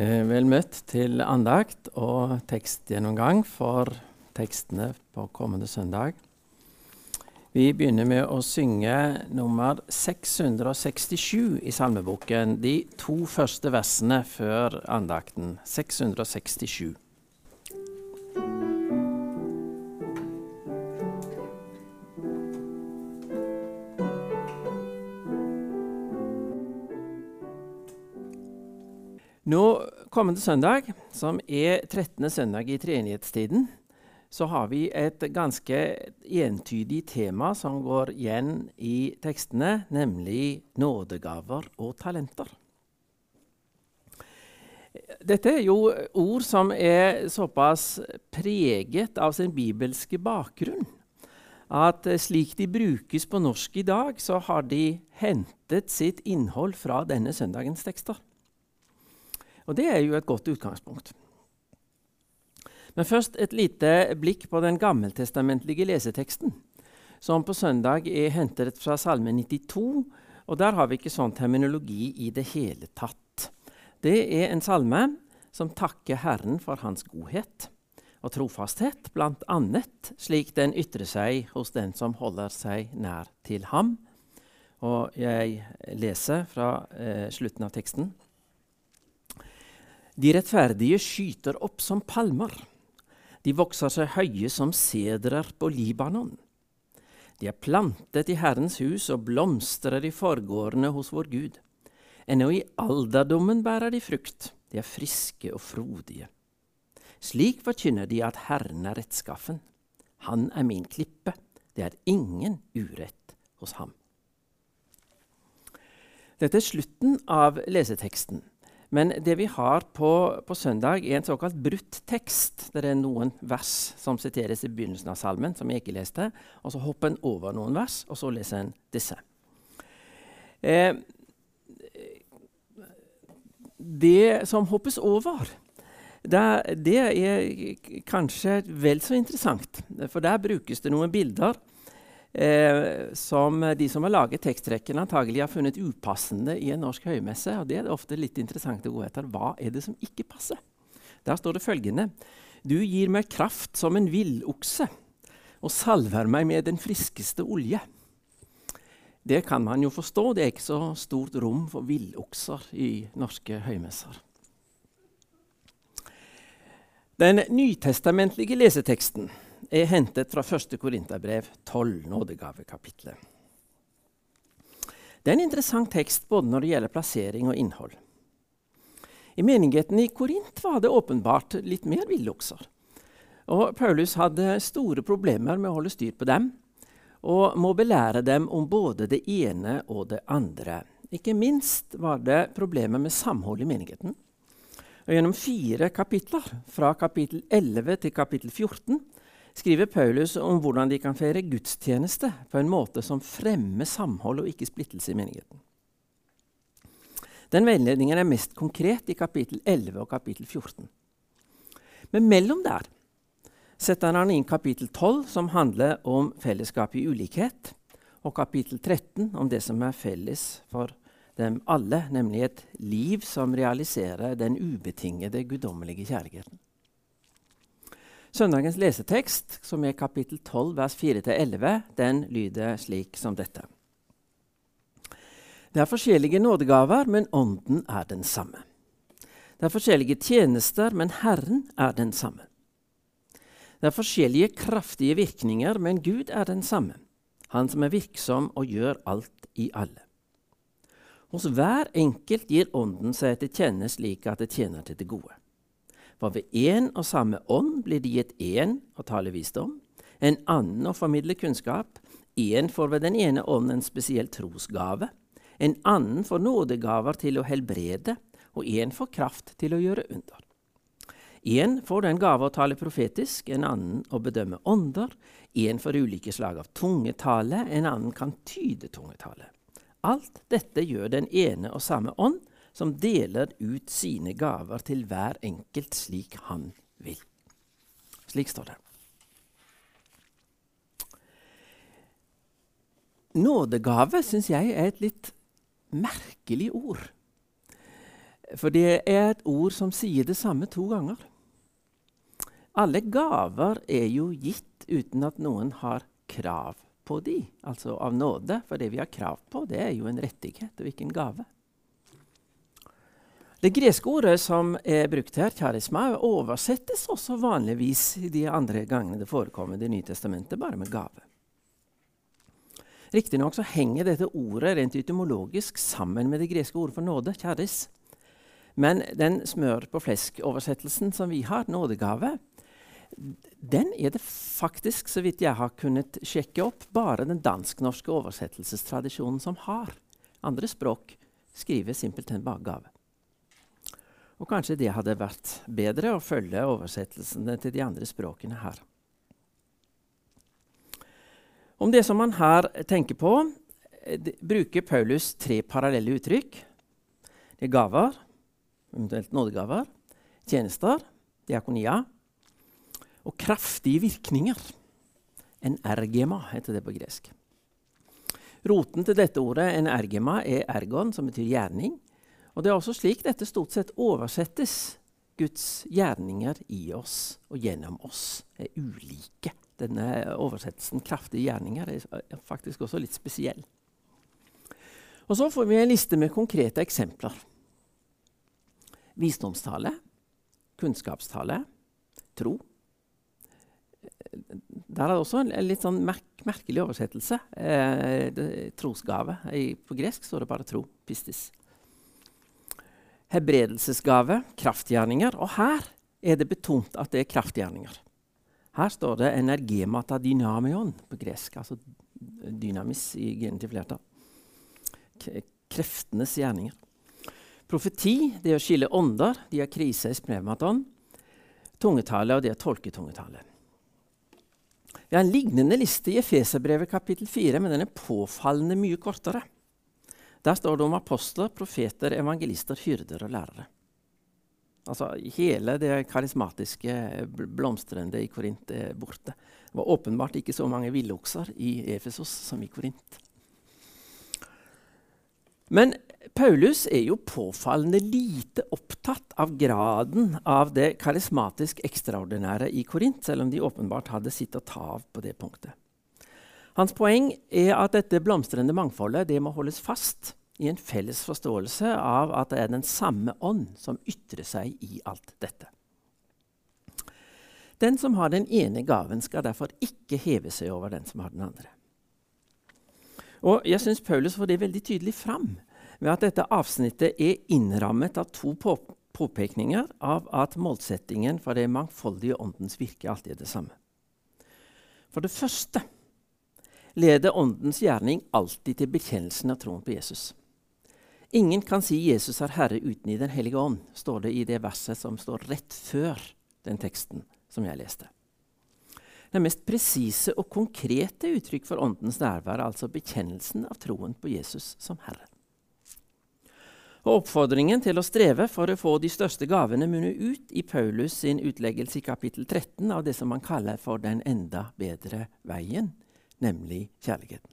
Eh, vel møtt til andakt og tekstgjennomgang for tekstene på kommende søndag. Vi begynner med å synge nummer 667 i salmeboken. De to første versene før andakten. 667. Nå kommende søndag, som er 13. søndag i treenighetstiden, så har vi et ganske entydig tema som går igjen i tekstene, nemlig nådegaver og talenter. Dette er jo ord som er såpass preget av sin bibelske bakgrunn at slik de brukes på norsk i dag, så har de hentet sitt innhold fra denne søndagens tekster. Og det er jo et godt utgangspunkt. Men først et lite blikk på den gammeltestamentlige leseteksten, som på søndag er hentet fra Salme 92. Og der har vi ikke sånn terminologi i det hele tatt. Det er en salme som takker Herren for hans godhet og trofasthet, bl.a. slik den ytrer seg hos den som holder seg nær til ham. Og jeg leser fra eh, slutten av teksten. De rettferdige skyter opp som palmer. De vokser seg høye som sedrer på Libanon. De er plantet i Herrens hus og blomstrer i forgårdene hos vår Gud. Ennå i alderdommen bærer de frukt. De er friske og frodige. Slik forkynner de at Herren er rettskaffen. Han er min klippe. Det er ingen urett hos ham. Dette er slutten av leseteksten. Men det vi har på, på, søndag, er en såkalt brutt tekst. Det er noen vers som siteres i begynnelsen av salmen, som jeg ikke leste. og Så hopper en over noen vers, og så leser en disse. Eh, det som hoppes over, det, det, er kanskje vel så interessant. For der brukes det noen bilder eh, som de som har laget teksttrekkene, antagelig har funnet upassende i en norsk høymesse. og Det er ofte litt interessant å gå etter. Hva er det som ikke passer? Der står det følgende.: Du gir meg kraft som en villokse og salver meg med den friskeste olje. Det kan man jo forstå. Det er ikke så stort rom for villokser i norske høymesser. Den nytestamentlige leseteksten er hentet fra 1. Korinterbrev 12, nådegavekapitlet. Det er en interessant tekst både når det gjelder plassering og innhold. I menigheten i Korint var det åpenbart litt mer villokser. Og Paulus hadde store problemer med å holde styr på dem, og må belære dem om både det ene og det andre. Ikke minst var det problemer med samhold i menigheten. Og Gjennom fire kapitler, fra kapittel 11 til kapittel 14, skriver Paulus om hvordan de kan feire gudstjeneste på en måte som fremmer samhold og ikke splittelse i menigheten. Den veiledningen er mest konkret i kapittel 11 og kapittel 14. Men mellom der setter han inn kapittel 12, som handler om fellesskap i ulikhet, og kapittel 13 om det som er felles for dem alle, nemlig et liv som realiserer den ubetingede guddommelige kjærligheten. Søndagens lesetekst, som er kapittel 12, vers 4-11, den lyder slik som dette. Det er forskjellige nådegaver, men Ånden er den samme. Det er forskjellige tjenester, men Herren er den samme. Det er forskjellige kraftige virkninger, men Gud er den samme, Han som er virksom og gjør alt i alle. Hos hver enkelt gir Ånden seg til kjenne slik at det tjener til det gode. For ved én og samme ånd blir det gitt én å tale visdom, en annen å formidle kunnskap, én får ved den ene ånden en spesiell trosgave, en annen får nådegaver til å helbrede, og én får kraft til å gjøre under. Én får den gave å tale profetisk, en annen å bedømme ånder, én får ulike slag av tungetale, en annen kan tyde tungetale. Alt dette gjør den ene og samme ånd, som deler ut sine gaver til hver enkelt slik han vil. Slik står det. Nådegave syns jeg er et litt merkelig ord. For det er et ord som sier det samme to ganger. Alle gaver er jo gitt uten at noen har krav på de, altså av nåde. For det vi har krav på, det er jo en rettighet og ikke en gave. Det greske ordet som er brukt her, charisma, oversettes også vanligvis de andre gangene det forekommer i Det nye testamentet, bare med gave. Riktignok henger dette ordet rent etymologisk sammen med det greske ordet for nåde, charis. Men den smør på flesk-oversettelsen som vi har, nådegave, den er det faktisk, så vidt jeg har kunnet sjekke opp, bare den dansk-norske oversettelsestradisjonen som har. Andre språk skriver simpelthen bare gave. Og kanskje det hadde vært bedre å følge oversettelsene til de andre språkene her. Om det som man her tenker på, eh, bruker Paulus tre parallelle uttrykk. Det er gaver, eventuelt nådegaver, tjenester, diakonia, og kraftige virkninger. En ergema heter det på gresk. Roten til dette ordet, en ergema, er ergon, som betyr gjerning. Og det er også slik dette stort sett oversettes. Guds gjerninger i oss og gjennom oss er ulike. Denne oversettelsen 'kraftige gjerninger' er faktisk også litt spesiell. Og Så får vi en liste med konkrete eksempler. Visdomstale, kunnskapstale, tro. Der er det også en, litt sånn merk, merkelig oversettelse. Eh, det, trosgave. I, på gresk står det bare tro. Pistis. Hebredelsesgave, kraftgjerninger. Og her er det betont at det er kraftgjerninger. Her står det 'energemata dynamion' på gresk. Altså dynamis i genitiv flertall. Kreftenes gjerninger. Profeti, det å skille ånder. De har krise i sprematon. Tungetale, og det å tolke tungetale. Vi har en lignende liste i Efeserbrevet kapittel 4, men den er påfallende mye kortere. Der står det om apostler, profeter, evangelister, hyrder og lærere. Altså Hele det karismatiske, blomstrende i Korint er borte. Det var åpenbart ikke så mange villokser i Efesos som i Korint. Men Paulus er jo påfallende lite opptatt av graden av det karismatisk ekstraordinære i Korint, selv om de åpenbart hadde sitt å ta av på det punktet. Hans poeng er at dette blomstrende mangfoldet det må holdes fast i en felles forståelse av at det er den samme ånd som ytrer seg i alt dette. Den som har den ene gaven, skal derfor ikke heve seg over den som har den andre. Og Jeg syns Paulus får det veldig tydelig fram ved at dette avsnittet er innrammet av to på påpekninger av at målsettingen for det mangfoldige åndens virke alltid er det samme. For det første leder åndens gjerning alltid til bekjennelsen av troen på Jesus. Ingen kan si Jesus er Herre uten i Den hellige ånd, står det i det verset som står rett før den teksten som jeg leste. Det mest presise og konkrete uttrykk for Åndens nærvær er altså bekjennelsen av troen på Jesus som Herre. Og Oppfordringen til å streve for å få de største gavene munner ut i Paulus sin utleggelse i kapittel 13 av det som man kaller for den enda bedre veien, nemlig kjærligheten.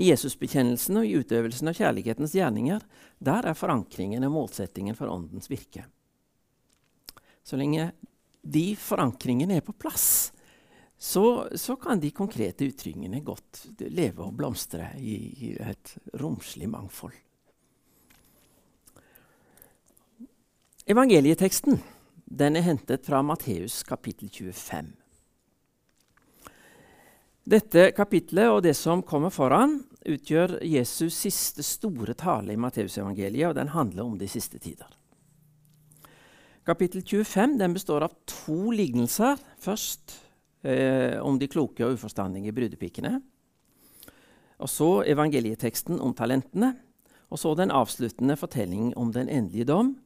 I Jesusbekjennelsen og i utøvelsen av kjærlighetens gjerninger der er forankringen og målsettingen for Åndens virke. Så lenge de forankringene er på plass, så, så, kan de konkrete uttrykkene godt leve og blomstre i, i et romslig mangfold. Evangelieteksten den er hentet fra Matteus kapittel 25. Dette kapitlet og det som kommer foran, utgjør Jesus' siste store tale i Matteusevangeliet, og den handler om de siste tider. Kapittel 25 den består av to lignelser. Først eh, om de kloke og uforstandige brudepikene. Og så evangelieteksten om talentene. Og så den avsluttende fortellingen om den endelige dom,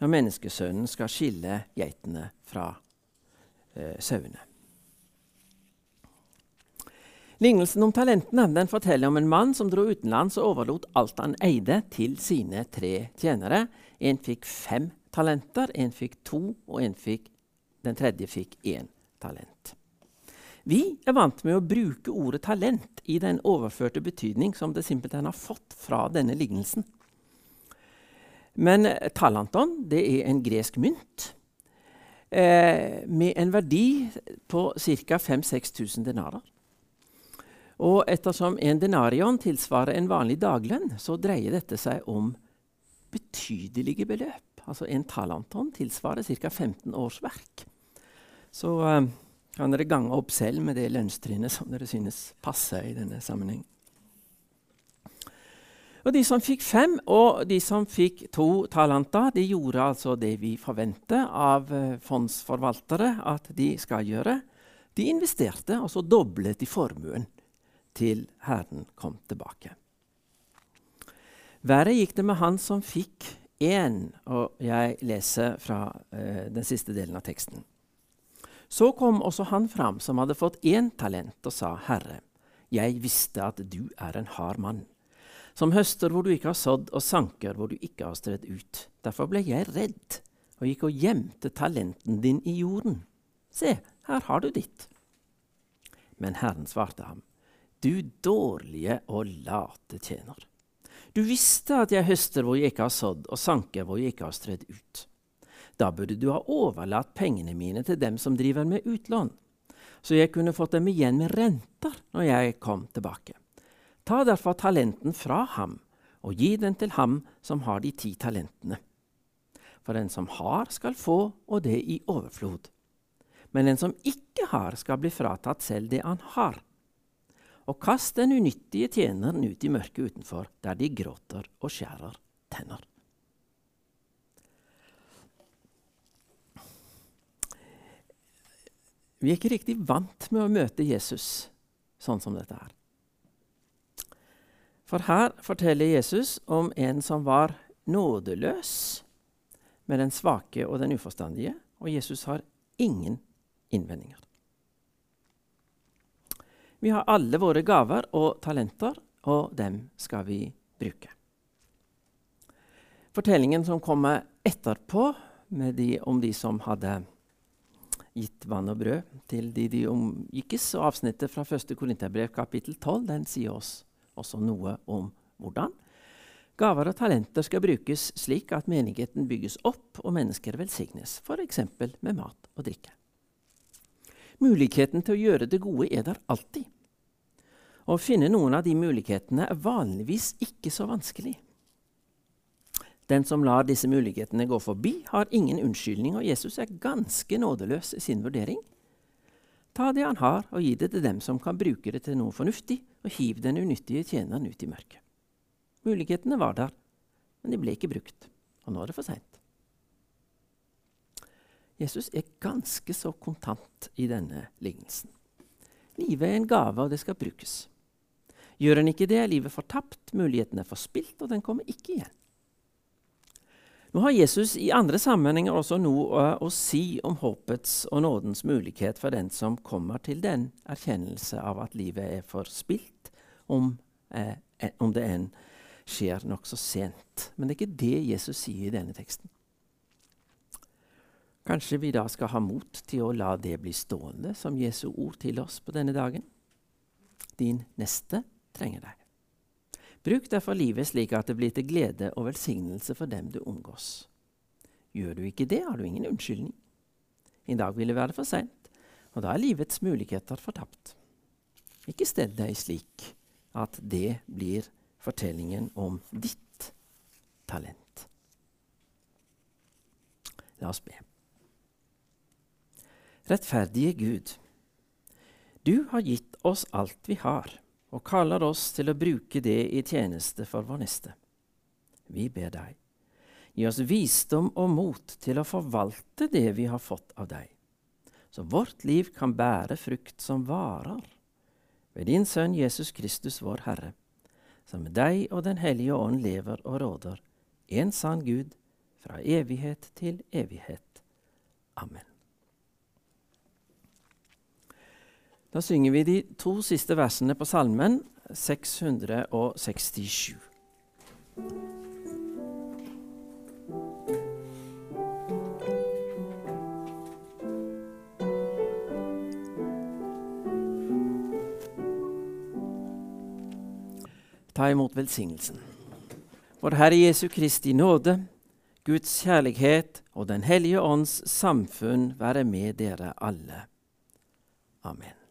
når menneskesønnen skal skille geitene fra eh, sauene. Lignelsen om talentene den forteller om en mann som dro utenlands og overlot alt han eide, til sine tre tjenere. En fikk fem talenter, en fikk to, og fikk, den tredje fikk én talent. Vi er vant med å bruke ordet talent i den overførte betydning som det simpelthen har fått fra denne lignelsen. Men talanton det er en gresk mynt eh, med en verdi på ca. 5000-6000 denarer. Og ettersom en denarion tilsvarer en vanlig daglønn, så dreier dette seg om betydelige beløp. Altså En talanton tilsvarer ca. 15 års verk. Så uh, kan dere gange opp selv med det lønnstrinnet som dere synes passer i denne sammenheng. Og De som fikk fem, og de som fikk to talanter, de gjorde altså det vi forventer av uh, fondsforvaltere at de skal gjøre. De investerte, og så doblet de formuen til Herren kom tilbake. Verre gikk det med han som fikk én, og jeg leser fra uh, den siste delen av teksten. Så kom også han fram som hadde fått én talent, og sa, Herre, jeg visste at du er en hard mann som høster hvor du ikke har sådd, og sanker hvor du ikke har strødd ut. Derfor ble jeg redd og gikk og gjemte talenten din i jorden. Se, her har du ditt. Men Herren svarte ham, du dårlige og late tjener. Du visste at jeg høster hvor jeg ikke har sådd, og sanker hvor jeg ikke har strødd ut. Da burde du ha overlatt pengene mine til dem som driver med utlån, så jeg kunne fått dem igjen med renter når jeg kom tilbake. Ta derfor talenten fra ham og gi den til ham som har de ti talentene. For den som har, skal få, og det i overflod. Men den som ikke har, skal bli fratatt selv det han har. Og kast den unyttige tjeneren ut i mørket utenfor, der de gråter og skjærer tenner. Vi er ikke riktig vant med å møte Jesus sånn som dette er. For her forteller Jesus om en som var nådeløs med den svake og den uforstandige, og Jesus har ingen innvendinger. Vi har alle våre gaver og talenter, og dem skal vi bruke. Fortellingen som kommer etterpå, de, om de som hadde gitt vann og brød til de de omgikkes, og avsnittet fra 1. Korinterbrev kapittel 12, den sier oss også noe om hvordan. Gaver og talenter skal brukes slik at menigheten bygges opp og mennesker velsignes, f.eks. med mat og drikke. Muligheten til å gjøre det gode er der alltid. Å finne noen av de mulighetene er vanligvis ikke så vanskelig. Den som lar disse mulighetene gå forbi, har ingen unnskyldning, og Jesus er ganske nådeløs i sin vurdering. Ta det han har, og gi det til dem som kan bruke det til noe fornuftig, og hiv den unyttige tjeneren ut i mørket. Mulighetene var der, men de ble ikke brukt. Og nå er det for seint. Jesus er ganske så kontant i denne lignelsen. Livet er en gave, og det skal brukes. Gjør en ikke det, er livet fortapt, muligheten er forspilt, og den kommer ikke igjen. Nå har Jesus i andre sammenhenger også noe å si om håpets og nådens mulighet for den som kommer til den erkjennelse av at livet er forspilt, om, eh, om det enn skjer nokså sent. Men det er ikke det Jesus sier i denne teksten. Kanskje vi da skal ha mot til å la det bli stående som Jesu ord til oss på denne dagen. Din neste trenger deg. Bruk derfor livet slik at det blir til glede og velsignelse for dem du omgås. Gjør du ikke det, har du ingen unnskyldning. I dag vil det være for seint, og da er livets muligheter fortapt. Ikke stell deg slik at det blir fortellingen om ditt talent. La oss be. Rettferdige Gud, du har gitt oss alt vi har og kaller oss til å bruke det i tjeneste for vår neste. Vi ber deg, gi oss visdom og mot til å forvalte det vi har fått av deg, så vårt liv kan bære frukt som varer. Ved din Sønn Jesus Kristus, vår Herre, som med deg og Den hellige ånd lever og råder, en sann Gud, fra evighet til evighet. Amen. Da synger vi de to siste versene på salmen 667. Ta imot velsignelsen. Vår Herre Jesu Kristi nåde, Guds kjærlighet og Den hellige ånds samfunn være med dere alle. Amen.